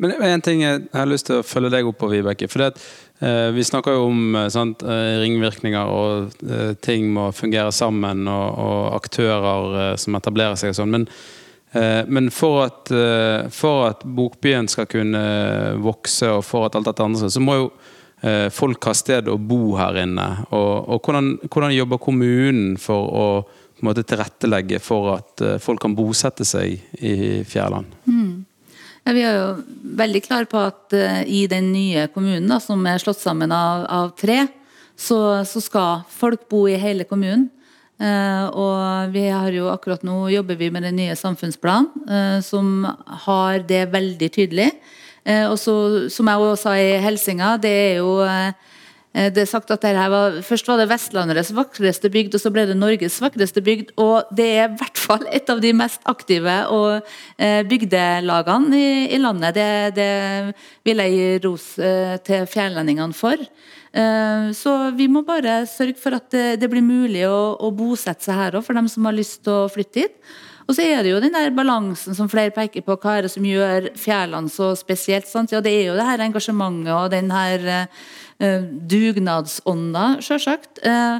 B: Men en ting jeg har lyst til å følge deg opp på, Vibeke. for det at Eh, vi snakker jo om eh, sant, eh, ringvirkninger og ting må fungere sammen, og, og aktører som etablerer seg og sånn. Men Eh, Men for at, eh, for at bokbyen skal kunne vokse, og for at alt dette andre så må jo eh, folk ha sted å bo her inne. Og, og hvordan, hvordan jobber kommunen for å måte, tilrettelegge for at eh, folk kan bosette seg i Fjærland?
F: Ja, vi er jo veldig klare på at uh, i den nye kommunen, da, som er slått sammen av, av tre, så, så skal folk bo i hele kommunen. Uh, og vi har jo akkurat nå jobber vi med den nye samfunnsplanen, uh, som har det veldig tydelig. Og så, som jeg også sa i Helsinga, det er jo Det er sagt at var, Først var det Vestlandets vakreste bygd, og så ble det Norges vakreste bygd. Og det er i hvert fall et av de mest aktive og eh, bygdelagene i, i landet. Det, det vil jeg gi ros eh, til fjærlendingene for. Eh, så vi må bare sørge for at det, det blir mulig å, å bosette seg her òg, for dem som har lyst til å flytte hit. Og så er det jo den der balansen som flere peker på, hva er det som gjør Fjærland så spesielt? Sant? Ja, det er jo det her engasjementet og den her eh, dugnadsånda, sjølsagt. Uh,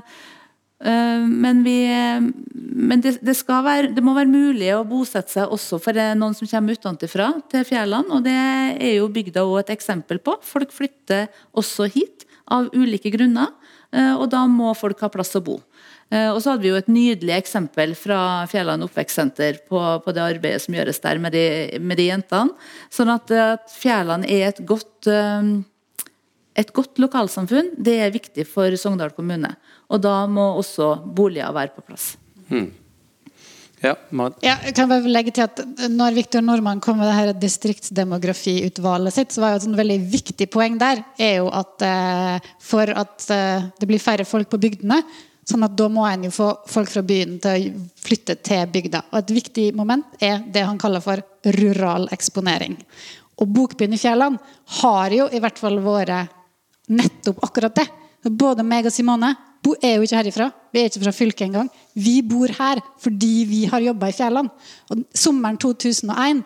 F: uh, men vi, men det, det, skal være, det må være mulig å bosette seg også for noen som kommer utenfra til Fjærland. Og det er jo bygda også et eksempel på. Folk flytter også hit av ulike grunner. Og da må folk ha plass å bo. Eh, Og så hadde vi jo et nydelig eksempel fra Fjelland oppvekstsenter på, på det arbeidet som gjøres der med de, med de jentene. Sånn at, at Fjærland er et godt, eh, et godt lokalsamfunn. Det er viktig for Sogndal kommune. Og da må også boliger være på plass.
B: Ja, Marit?
C: Ja, jeg kan bare legge til at når Viktor Nordmann kom med det her distriktsdemografiutvalget sitt, så var jo et veldig viktig poeng der er jo at eh, for at eh, det blir færre folk på bygdene, sånn at da må en jo få folk fra byen til å flytte til bygda. Og et viktig moment er det han kaller for rural eksponering. Og Bokbyen i Fjærland har jo i hvert fall vært nettopp akkurat det. Både meg og Simone er jo ikke herifra. Vi er ikke fra fylket engang. Vi bor her fordi vi har jobba i Fjærland. Og sommeren 2001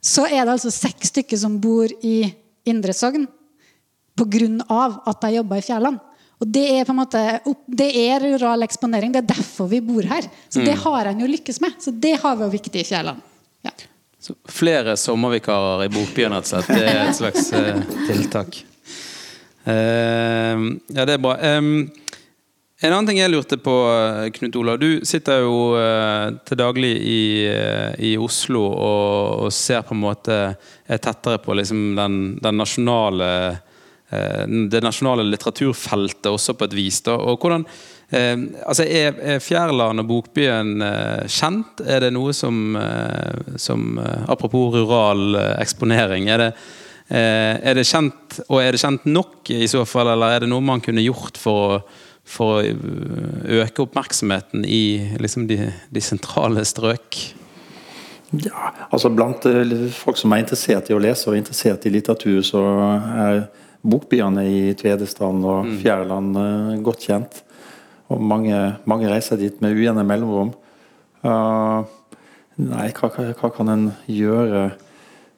C: så er det altså seks stykker som bor i Indre Sogn pga. at de jobber i Fjærland. Og det er på en måte det er rural eksponering. Det er derfor vi bor her. Så det har en jo lykkes med. Så det har vi jo viktig i Fjærland. Ja.
B: Så flere sommervikarer i Bokbyen, rett og slett. Det er et slags uh, [LAUGHS] tiltak. Uh, ja, det er bra. Um, en annen ting jeg lurte på, Knut Olav. Du sitter jo uh, til daglig i, eh, i Oslo og, og ser på en måte er tettere på liksom den, den nasjonale det nasjonale litteraturfeltet også på et vis. Da. Og hvordan, eh, altså er, er Fjærland og Bokbyen eh, kjent? Er det noe som, eh, som eh, Apropos rural eh, eksponering. Er det, eh, er det kjent, og er det kjent nok i så fall, eller er det noe man kunne gjort for å, for å eh, øke oppmerksomheten i liksom de, de sentrale strøk?
G: Ja, altså Blant eh, folk som er interessert i å lese og interessert i litteratur, så er bokbyene i Tvedestrand og Fjærland eh, godt kjent. Og mange, mange reiser dit med ujevne mellomrom. Uh, nei, hva, hva, hva kan en gjøre?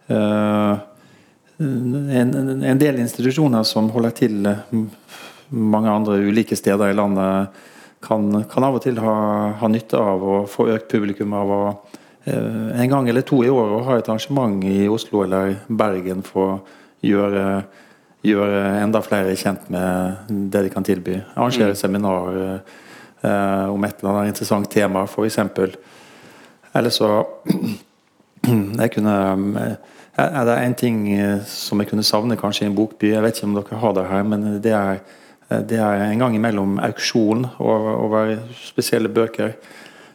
G: Uh, en, en- del institusjoner som holder til mange andre ulike steder i landet, kan, kan av og til ha, ha nytte av å få økt publikum av å en gang eller to i året ha et arrangement i Oslo eller Bergen for å gjøre, gjøre enda flere kjent med det de kan tilby. Arrangere seminar eh, om et eller annet interessant tema, f.eks. Eller så [CLEARS THROAT] jeg kunne eh, Er det en ting eh, som jeg kunne savne kanskje i en bokby? Jeg vet ikke om dere har det her, men det er, eh, det er en gang imellom auksjon over, over spesielle bøker.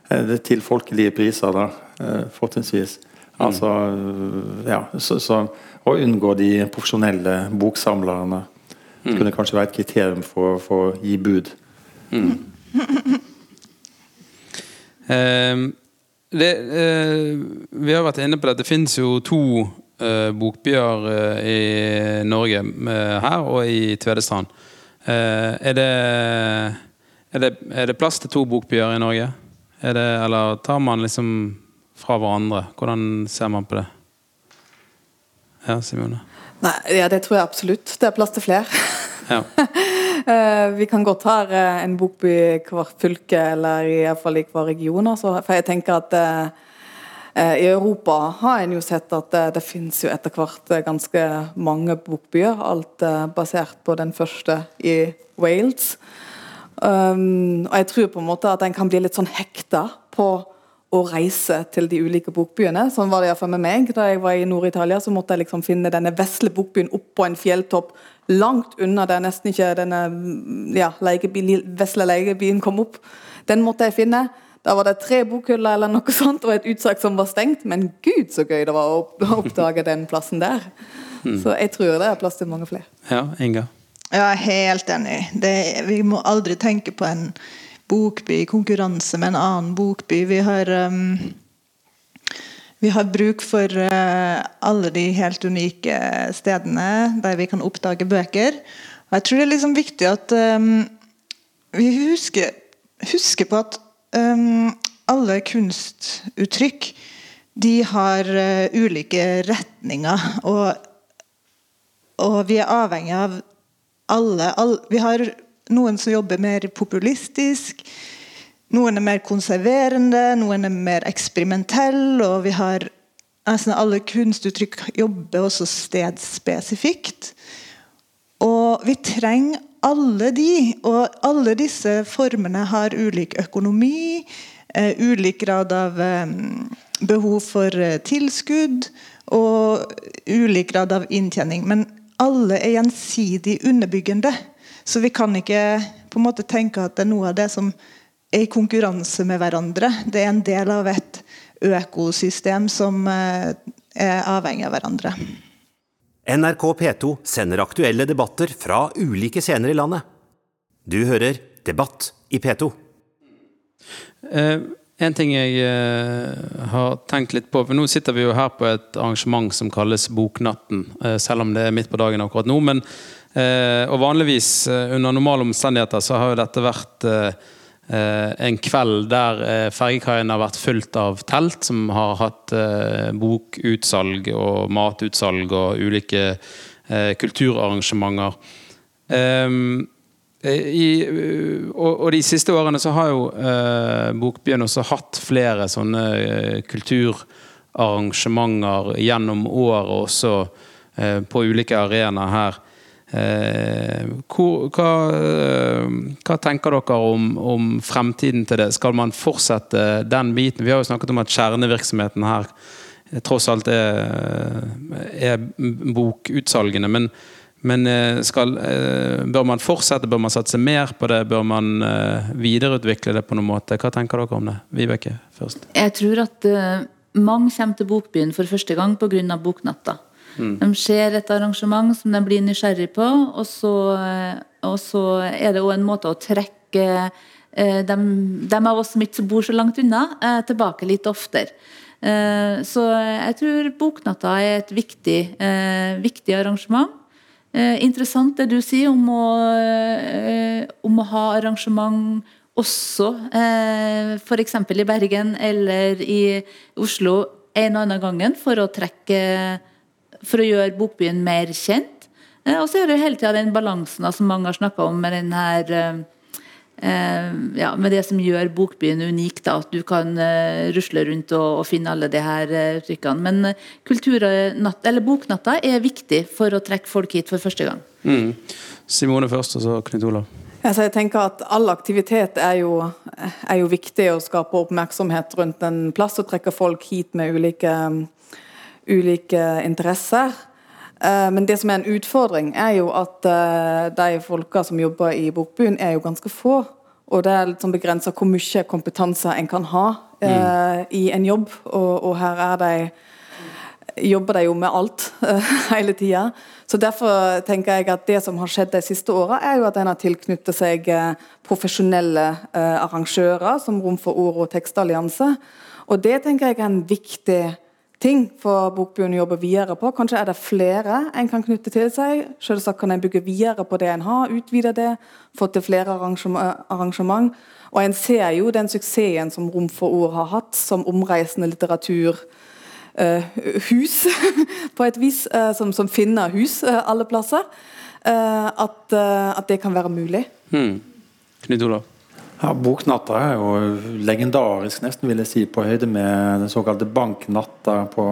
G: Eh, Det er til folkelige priser, da, eh, fortrinnsvis. Altså, eh, ja, så, så å unngå de profesjonelle boksamlerne Det kunne kanskje være et kriterium for, for å gi bud. [LAUGHS]
B: Eh, det, eh, vi har vært inne på det. Det finnes jo to eh, bokbyer eh, i Norge, eh, her og i Tvedestrand. Eh, er, det, er, det, er det plass til to bokbyer i Norge? Er det, eller tar man liksom fra hverandre? Hvordan ser man på det? Ja, Simone?
E: Nei, ja, det tror jeg absolutt. Det er plass til flere.
B: Ja. [LAUGHS]
E: Eh, vi kan godt ha eh, en bokby i hvert fylke, eller i hvert fall i hver region. For jeg tenker at eh, I Europa har en jo sett at det, det finnes jo etter hvert ganske mange bokbyer. Alt basert på den første i Wales. Um, og jeg tror på en måte at en kan bli litt sånn hekta på å reise til de ulike bokbyene. Sånn var det iallfall med meg. Da jeg var i Nord-Italia, så måtte jeg liksom finne denne vesle bokbyen oppå en fjelltopp langt unna der nesten ikke denne ja, legebil, vesle legebyen kom opp. Den måtte jeg finne. Da var det tre bokhyller eller noe sånt, og et utsalg som var stengt. Men gud, så gøy det var å oppdage den plassen der. Mm. Så jeg tror det er plass til mange flere.
B: Ja, Inga?
D: Jeg er helt enig. Det, vi må aldri tenke på en bokby i konkurranse med en annen bokby. Vi har, um, vi har bruk for uh, alle de helt unike stedene der vi kan oppdage bøker. Og jeg tror det er liksom viktig at um, vi husker, husker, på at um, alle kunstuttrykk de har uh, ulike retninger. Og, og vi er avhengig av alle, alle Vi har noen som jobber mer populistisk. Noen er mer konserverende, noen er mer eksperimentelle. Og vi har nesten alle kunstuttrykk jobber også stedspesifikt. Og vi trenger alle de. Og alle disse formene har ulik økonomi, eh, ulik grad av eh, behov for eh, tilskudd og ulik grad av inntjening. Men alle er gjensidig underbyggende. Så vi kan ikke på en måte tenke at det er noe av det som er i konkurranse med hverandre. Det er en del av et økosystem som eh, er avhengig av hverandre.
H: NRK P2 sender aktuelle debatter fra ulike scener i landet. Du hører Debatt i P2.
B: Uh, en ting jeg uh, har tenkt litt på, for Nå sitter vi jo her på et arrangement som kalles Boknatten. Uh, selv om det er midt på dagen akkurat nå. men uh, og vanligvis, under normale omstendigheter, så har jo dette vært en kveld der fergekaien har vært fullt av telt som har hatt bokutsalg og matutsalg og ulike kulturarrangementer. I, og, og, de siste årene så har jo eh, Bokbyen også hatt flere sånne eh, kulturarrangementer gjennom året også eh, på ulike arenaer her. Eh, hvor, hva, eh, hva, tenker dere om, om, fremtiden til det? Skal man fortsette den biten? Vi har jo snakket om at kjernevirksomheten her eh, tross alt er, er bokutsalgene. Men, men skal, bør man fortsette? Bør man satse mer på det? Bør man videreutvikle det på noen måte? Hva tenker dere om det? Vibeke først.
F: Jeg tror at mange kommer til Bokbyen for første gang pga. Boknatta. Mm. De ser et arrangement som de blir nysgjerrig på, og så, og så er det òg en måte å trekke dem de, de, av oss som ikke bor så langt unna, eh, tilbake litt oftere. Eh, så jeg tror Boknatta er et viktig, viktig arrangement. Interessant det du sier om å, om å ha arrangement også f.eks. i Bergen eller i Oslo en og annen gangen for å trekke for å gjøre bokbyen mer kjent. Eh, og så er det hele tida den balansen som mange har snakka om med den her eh, eh, ja, med det som gjør bokbyen unik, da, at du kan uh, rusle rundt og, og, finne alle de her uh, uttrykkene. Men kulturnatt, eller Boknatta er viktig for å trekke folk hit for første gang.
B: Mm. Simone først, og så Knut Olav.
E: Altså, jeg tenker at All aktivitet er jo, er jo viktig å skape oppmerksomhet rundt en plass og trekke folk hit med ulike ulike interesser. Eh, men det som er en utfordring, er jo at eh, de folka som jobber i Bokbyen, er jo ganske få. Og det er litt sånn begrensa hvor mye kompetanse en kan ha eh, mm. i en jobb. Og, og, her er de jobber de jo med alt [LAUGHS] hele tida. Så Derfor tenker jeg at det som har skjedd de siste åra, er jo at en har tilknyttet seg profesjonelle arrangører, som Rom for ord og Tekstallianse. Og det tenker jeg er en viktig ting for Bokbyen å jobbe videre på. Kanskje er det flere en kan knytte til seg. Selvsagt kan en bygge videre på det en har, utvide det, få til flere arrangement. Og en ser jo den suksessen som Rom for ord har hatt som omreisende litteraturhus, uh, [LAUGHS] på et vis, uh, som, som, finner hus uh, alle plasser. At, at, det kan være mulig.
B: Hmm. Knut Olav?
G: Ja, Boknatta er jo legendarisk, nesten vil jeg si, på høyde med den såkalte Banknatta på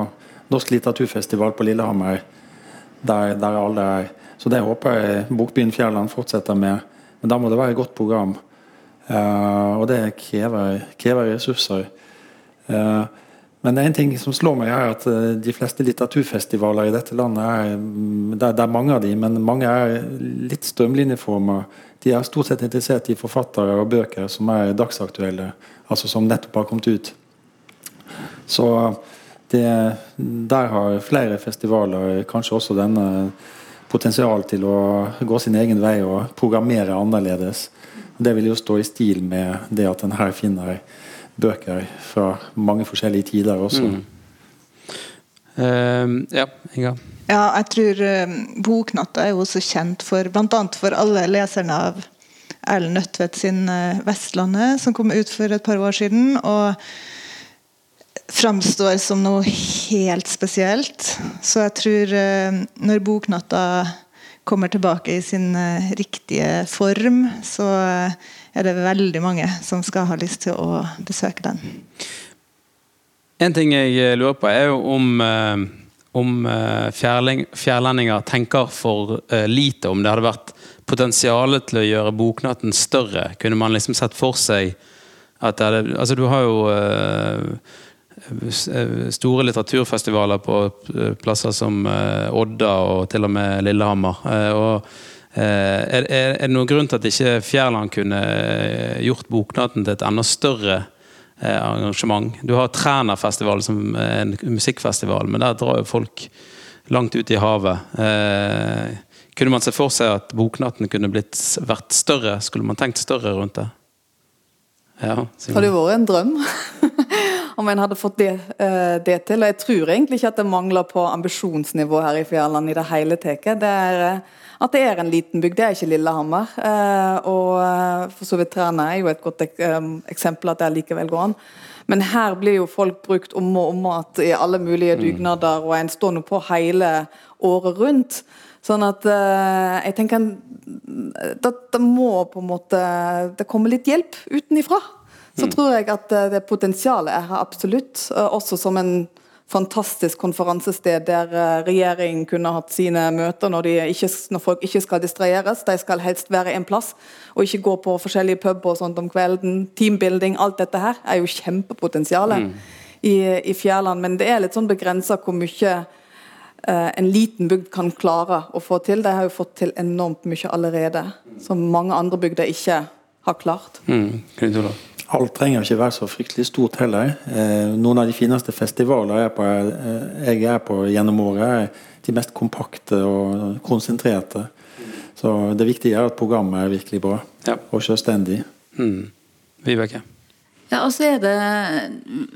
G: Norsk litteraturfestival på Lillehammer, der, der alle er. Så det håper jeg Bokbyen Fjærland fortsetter med. Men da må det være et godt program. Uh, og det krever, krever ressurser. Uh, men en ting som slår meg, er at uh, de fleste litteraturfestivaler i dette landet er mm, det, er mange av de, men mange er litt strømlinjeforma. De er stort sett interessert i forfattere og bøker som er dagsaktuelle, altså som nettopp har kommet ut. Så det, der har flere festivaler, kanskje også denne, potensial til å gå sin egen vei og programmere annerledes. Det vil jo stå i stil med det at en her finner bøker fra mange forskjellige tider også. Mm.
B: Uh, ja, Inga?
D: Ja, jeg tror uh, Boknatta er jo også kjent for bl.a. for alle leserne av Erlend Nødtvedt sin uh, 'Vestlandet', som kom ut for et par år siden. og framstår som noe helt spesielt. Så jeg tror uh, når Boknatta kommer tilbake i sin uh, riktige form, så uh, er det veldig mange som skal ha lyst til å besøke den.
B: En ting jeg eh, lurer på, er jo om, om fjærlendinger tenker for lite. Om det hadde vært potensialet til å gjøre Boknatten større. Kunne man liksom sett for seg at det hadde Altså, du har jo store litteraturfestivaler på plasser som Odda og til og med Lillehammer. Og er, det noen grunn til at ikke Fjærland kunne gjort Boknatten til et enda større arrangement? Du har Trænerfestivalen som en musikkfestival, men der drar jo folk langt ut i havet. Kunne man se for seg at Boknatten kunne blitt, vært større? Skulle man tenkt større rundt det?
E: Ja, det hadde jo vært en drøm. [LAUGHS] om en hadde fått det, uh, det, til. Og jeg tror egentlig ikke at det mangler på ambisjonsnivå her i Fjærland i det hele tatt. Det er uh, at det er en liten bygd, det er ikke Lillehammer. Uh, og for så vidt Træna er jo et godt ek eksempel at det likevel går an. Men her blir jo folk brukt om og om igjen i alle mulige mm. dugnader, og en står nå på hele året rundt. Sånn at jeg tenker det, det må på en måte Det kommer litt hjelp utenifra så mm. tror jeg at eh, det potensialet er her absolutt. Eh, også som en fantastisk konferansested der eh, regjeringen kunne hatt sine møter når, ikke, når, folk ikke skal distraheres. De skal helst være en plass, og ikke gå på forskjellige puber og sånt om kvelden. Teambuilding, alt dette her er jo kjempepotensialet mm. i, i Fjærland. Men det er litt sånn begrensa hvor mye eh, en liten bygd kan klare å få til. De har jo fått til enormt mye allerede, som mange andre bygder ikke har klart.
B: Mm.
G: Alt trenger ikke være så fryktelig stort heller. Eh, noen av de fineste festivaler jeg er på, eh, jeg er på gjennom året, er de mest kompakte og konsentrerte. Så det viktige er at programmet er virkelig bra ja. og selvstendig.
B: Mm. Vibeke?
F: Ja, og så er det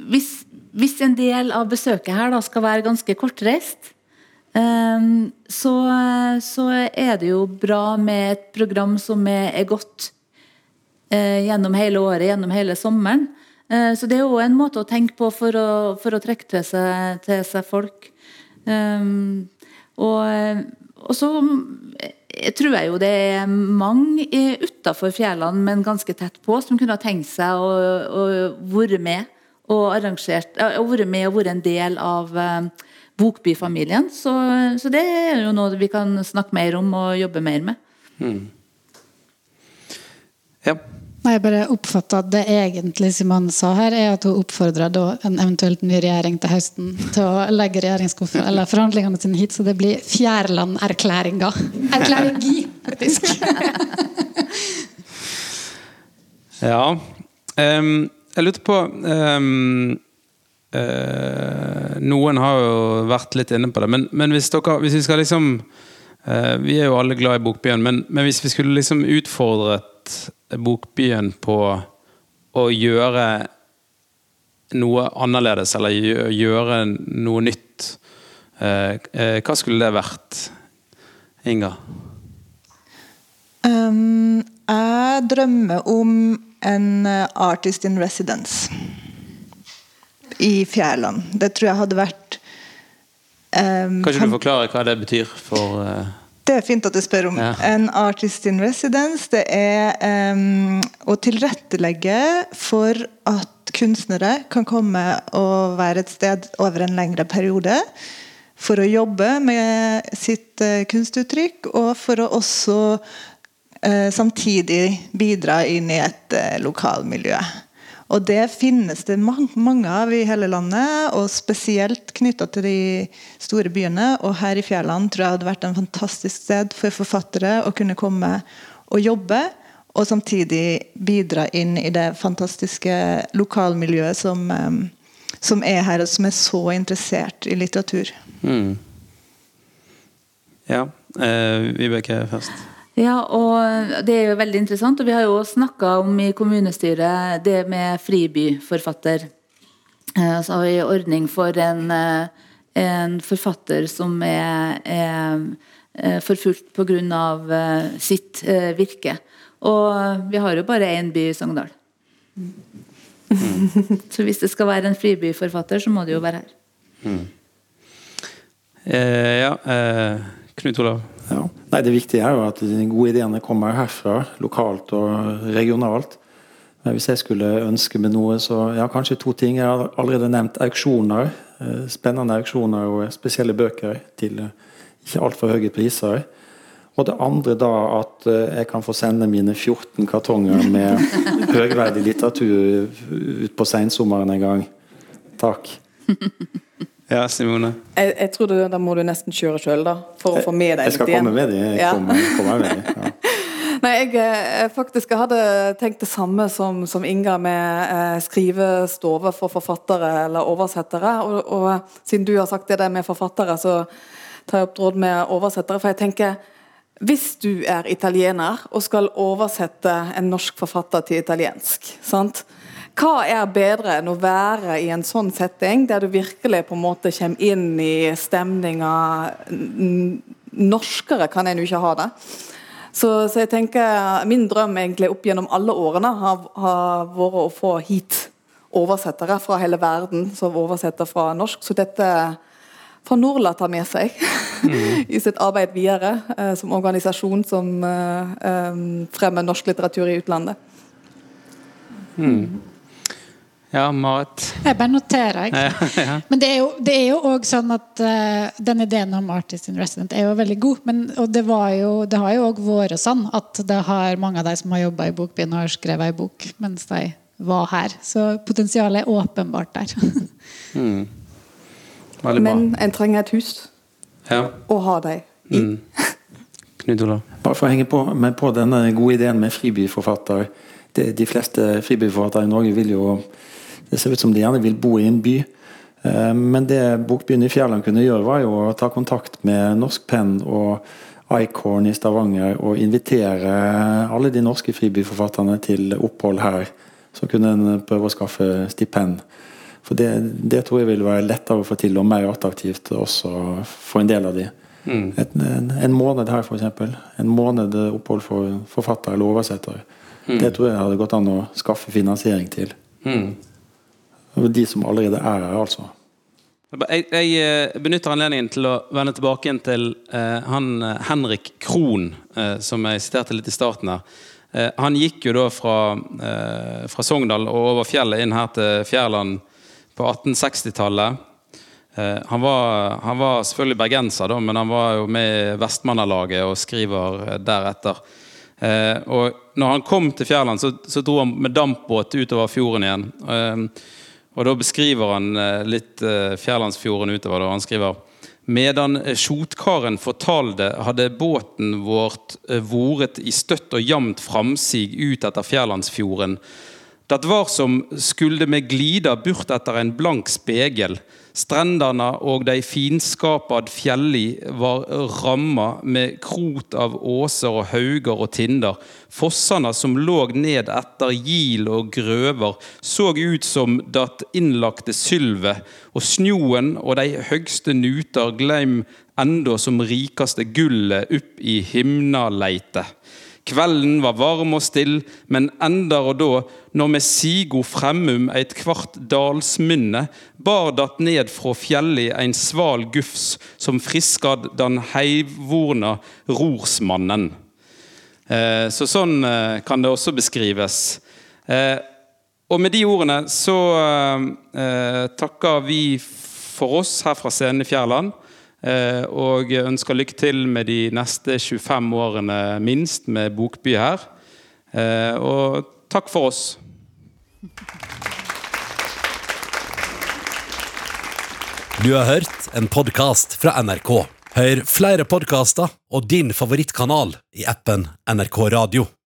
F: hvis, hvis, en del av besøket her da skal være ganske kortreist, um, så, så, er det jo bra med et program som er, er godt gjennom hele året, gjennom hele sommeren. Eh, så det er jo en måte å tenke på for å, for å trekke til seg, til seg folk. Um, og, og, så jeg tror jeg jo det er mange utafor fjellene, men ganske tett på, som kunne ha tenkt seg å, å være med og arrangert, å være med og vært en del av Bokbyfamilien. Så, så, det er jo noe vi kan snakke mer om og jobbe mer med. Mm.
B: Ja.
C: Nei, Jeg bare oppfatta at det egentlig Simone sa her, er at hun oppfordrer en eventuelt ny regjering til høsten til å legge eller forhandlingene sine hit, så det blir Fjærland-erklæringa. Erklæringi, faktisk. [LAUGHS]
B: ja. Um, jeg lurte på um, uh, Noen har jo vært litt inne på det, men, men hvis, dere, hvis vi skal liksom uh, Vi er jo alle glad i Bokbyen, men, men hvis vi skulle liksom utfordret Bokbyen på å gjøre noe annerledes, eller gjøre noe nytt. Eh, eh, hva skulle det vært, Inga?
D: Um, jeg drømmer om en eh, artist in residence i Fjærland. Det tror jeg hadde vært
B: um, Kan ikke du forklare hva det betyr for uh...
D: Det er fint at du spør om.
B: Ja.
D: En artist in residence det er um, å tilrettelegge for at kunstnere kan komme og være et sted over en lengre periode. For å jobbe med sitt uh, kunstuttrykk, og for å også uh, samtidig bidra inn i et uh, lokalmiljø. Og det finnes det mange av i hele landet, og spesielt knytta til de store byene. Og her i Fjærland tror jeg hadde vært en fantastisk sted for forfattere å kunne komme og jobbe, og samtidig bidra inn i det fantastiske lokalmiljøet som, som er her, og som er så interessert i litteratur.
B: Mm. Ja. Eh, Vibeke først.
F: Ja, og det er jo veldig interessant. Og vi har jo snakka om i kommunestyret det med fribyforfatter. Eh, Så har vi ordning for en, eh, en forfatter som er, er eh, forfulgt pga. sitt virke. Og vi har jo bare én by i Sogndal. [LAUGHS] Så hvis det skal være en fribyforfatter, så må det jo være her.
B: Eh, ja, eh, Knut Olav.
G: Ja. Nei, Det viktige er jo at de gode ideene kommer herfra, lokalt og regionalt. Men hvis jeg skulle ønske meg noe, så ja, kanskje to ting. Jeg har allerede nevnt auksjoner. eh, Spennende auksjoner og spesielle bøker til eh, ikke altfor høye priser. Og det andre da at eh, jeg kan få sende mine 14 kartonger med [LAUGHS] høyverdig litteratur ut på sensommeren en gang. Takk. [LAUGHS]
B: Ja, Simone.
E: Jeg, jeg tror det, Da må du nesten kjøre sjøl, da. For å få med deg litt igjen.
G: komme. Jeg
E: skal
G: kommer, kommer med det. Ja. [LAUGHS]
E: Nei, jeg jeg, faktisk hadde tenkt det samme som, som Inga med eh, skrivestove for forfattere eller oversettere. Og, og siden du har sagt det der med forfattere, så tar jeg opp råd med oversettere. For jeg tenker hvis du er italiener og skal oversette en norsk forfatter til italiensk, sant? Hva er bedre enn å være i en sånn setting, der du virkelig på en måte kommer inn i stemninga Norskere kan en jo ikke ha det. Så, så jeg tenker Min drøm egentlig opp gjennom alle årene har, har vært å få hit oversettere fra hele verden som oversetter fra norsk. Så dette får Norla ta med seg [LAUGHS] i sitt arbeid videre eh, som organisasjon som eh, eh, fremmer norsk litteratur i utlandet.
B: Ja, Marit.
C: Jeg bare noterer, Ikke?
B: Ja, [LAUGHS] ja.
C: Men det er jo, det også sånn at uh, den ideen om Artist in Resident er jo veldig god. Men, og det, var jo, det har jo òg vært sånn at det har mange av de som har jobba i Bokbyen, har skrevet ei bok mens de var her. Så potensialet er åpenbart der. [LAUGHS]
B: mm. bra.
E: Men en trenger et hus
B: Ja.
E: å ha dem i.
B: Knut Olav.
G: Bare for å henge på, men på denne gode ideen med fribyforfatter. Det, de fleste fribyforfattere i Norge vil jo Det ser ut som de gjerne vil bo i en by. Eh, Men det Bokbyen i Fjærland kunne gjøre, var jo å ta kontakt med Norsk Penn og Icorn i Stavanger og invitere alle de norske fribyforfatterne til opphold her. Så kunne en prøve å skaffe stipend. For det, det tror jeg vil være lettere å få til og mer attraktivt også for en del av de. Et, en, en måned her, f.eks. En måned opphold for forfatter eller oversetter. Det tror jeg hadde gått an å skaffe finansiering til. Og De som allerede er her, altså.
B: Jeg, jeg eh, benytter anledningen til å vende tilbake til eh, han eh, Henrik Krohn, eh, som jeg siterte litt i starten her. Eh, han gikk jo da fra, eh, fra Sogndal og over fjellet inn her til Fjærland på 1860-tallet. Eh, han, var, han var selvfølgelig bergenser, da, men han var jo med i Vestmannalaget og skriver deretter. Og når han kom til Fjærland, så, så dro han med dampbåt utover fjorden igjen. Eh, og da beskriver han eh, litt eh, Fjærlandsfjorden utover. Da. Han skriver Medan skjotkaren fortalte, hadde båten vårt vært i støtt og jamt framsig ut etter Fjærlandsfjorden. Det var som skulle med glida burt etter en blank spegel. Strendene og de finskapad fjelli var ramma med krot av åser og hauger og tinder. Fossene som lå ned etter gil og grøver, så ut som datt innlagte sylvet, og snjoen og de høgste nuter gleim enda som rikaste gullet opp i himnaleitet. Kvelden var varm og still, men endar og da, når med sigo fremmum eit kvart dalsmynne, bar datt ned fra fjelli ein sval gufs som friskad den heivvorna rorsmannen. Eh, så sånn eh, kan det også beskrives. Eh, og med de ordene så eh, takker vi for oss her fra scenen i Fjærland. Eh, og ønsker lykke til med de neste 25 årene minst med Bokby her. Eh, og takk for oss.
A: Du har hørt en podkast fra NRK. Hør flere podkaster og din favorittkanal i appen NRK Radio.